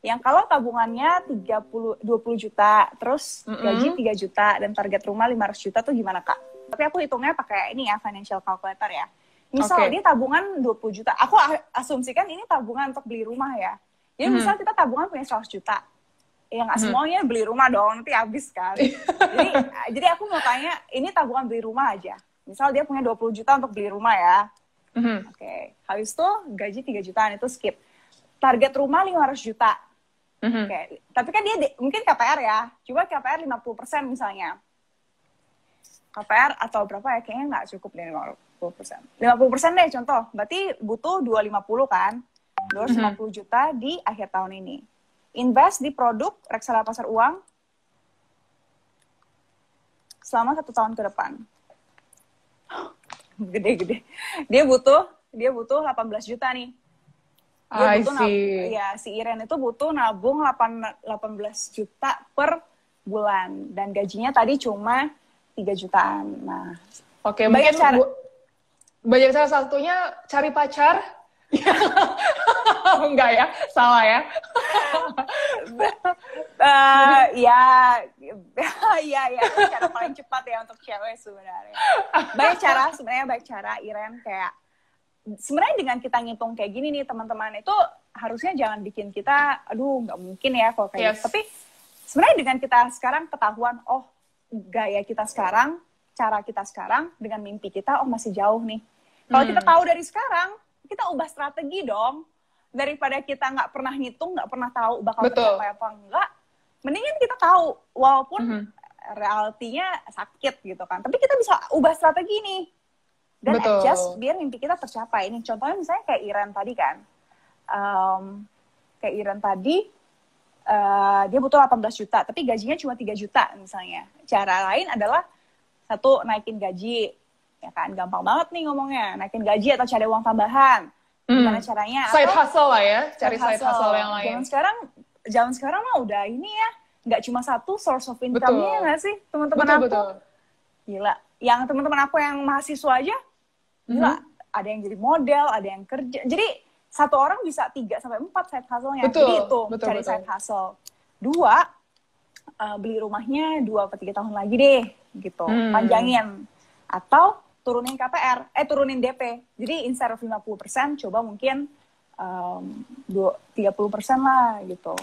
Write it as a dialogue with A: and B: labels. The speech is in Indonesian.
A: Yang kalau tabungannya 30 20 juta, terus
B: Mm-mm.
A: gaji 3 juta dan target rumah 500 juta tuh gimana, Kak? Tapi aku hitungnya pakai ini ya, financial calculator ya. Misal
B: Oke.
A: dia tabungan 20 juta. Aku asumsikan ini tabungan untuk beli rumah ya. Jadi
B: Mhm.
A: misal kita tabungan punya 100 juta. Ya nggak semuanya beli rumah dong, nanti habis kan. jadi jadi aku mau tanya, ini tabungan beli rumah aja. Misal dia punya 20 juta untuk beli rumah ya.
B: Mhm.
A: Oke, habis itu gaji 3 jutaan itu skip. Target rumah 500 juta.
B: Mhm.
A: Oke, tapi kan dia di- mungkin KPR ya. Coba KPR 50% misalnya. KPR atau berapa ya? Kayaknya nggak cukup deh 50%. 50% deh contoh. Berarti butuh 250 kan? 250 juta di akhir tahun ini. Invest di produk reksadana pasar uang selama satu tahun ke depan. Gede-gede. Dia butuh dia butuh 18 juta nih. Dia
B: I
A: butuh
B: see.
A: ya si Iren itu butuh nabung 8, 18 juta per bulan dan gajinya tadi cuma 3 jutaan. Nah,
B: Oke,
A: Banyak
B: mungkin
A: cara.
B: bu- banyak salah satunya cari pacar. Enggak ya, salah ya.
A: eh ya ya ya cara paling cepat ya untuk cewek sebenarnya. Banyak cara sebenarnya banyak cara Iren kayak sebenarnya dengan kita ngitung kayak gini nih teman-teman itu harusnya jangan bikin kita aduh nggak mungkin ya kalau kayak
B: Yes.
A: gitu. Tapi sebenarnya dengan kita sekarang ketahuan oh gaya kita sekarang, cara kita sekarang dengan mimpi kita oh masih jauh nih. Kalau
B: Hmm.
A: kita tahu dari sekarang, kita ubah strategi dong. Daripada kita nggak pernah ngitung, nggak pernah tahu bakal tercapai apa enggak, mendingan kita tahu walaupun
B: Mhm.
A: realitinya sakit gitu kan. Tapi kita bisa ubah strategi nih dan
B: Betul.
A: adjust biar mimpi kita tercapai. Ini contohnya misalnya kayak Iran tadi kan, Em, kayak Iran tadi eh, dia butuh 18 juta, tapi gajinya cuma 3 juta misalnya. Cara lain adalah satu naikin gaji, ya kan gampang banget nih ngomongnya, naikin gaji atau cari uang tambahan. Gimana
B: Hmm.
A: caranya?
B: Side
A: Atau-
B: hustle lah ya, cari
A: side
B: side hustle yang lain.
A: Zaman sekarang, zaman sekarang mah udah ini ya, nggak cuma satu source of income-nya nggak sih teman-teman aku?
B: betul.
A: Gila. Yang teman-teman aku yang mahasiswa aja, gila.
B: Mhm.
A: Ada yang jadi model, ada yang kerja. Jadi satu orang bisa tiga sampai empat side hustle-nya.
B: Betul,
A: Jadi itu
B: betul,
A: cari
B: betul.
A: side hustle. Dua, eh, beli rumahnya dua atau tiga tahun lagi deh, gitu.
B: Hmm.
A: Panjangin. Atau turunin KPR, eh turunin DP. Jadi instead of 50%, coba mungkin um, 30% lah gitu.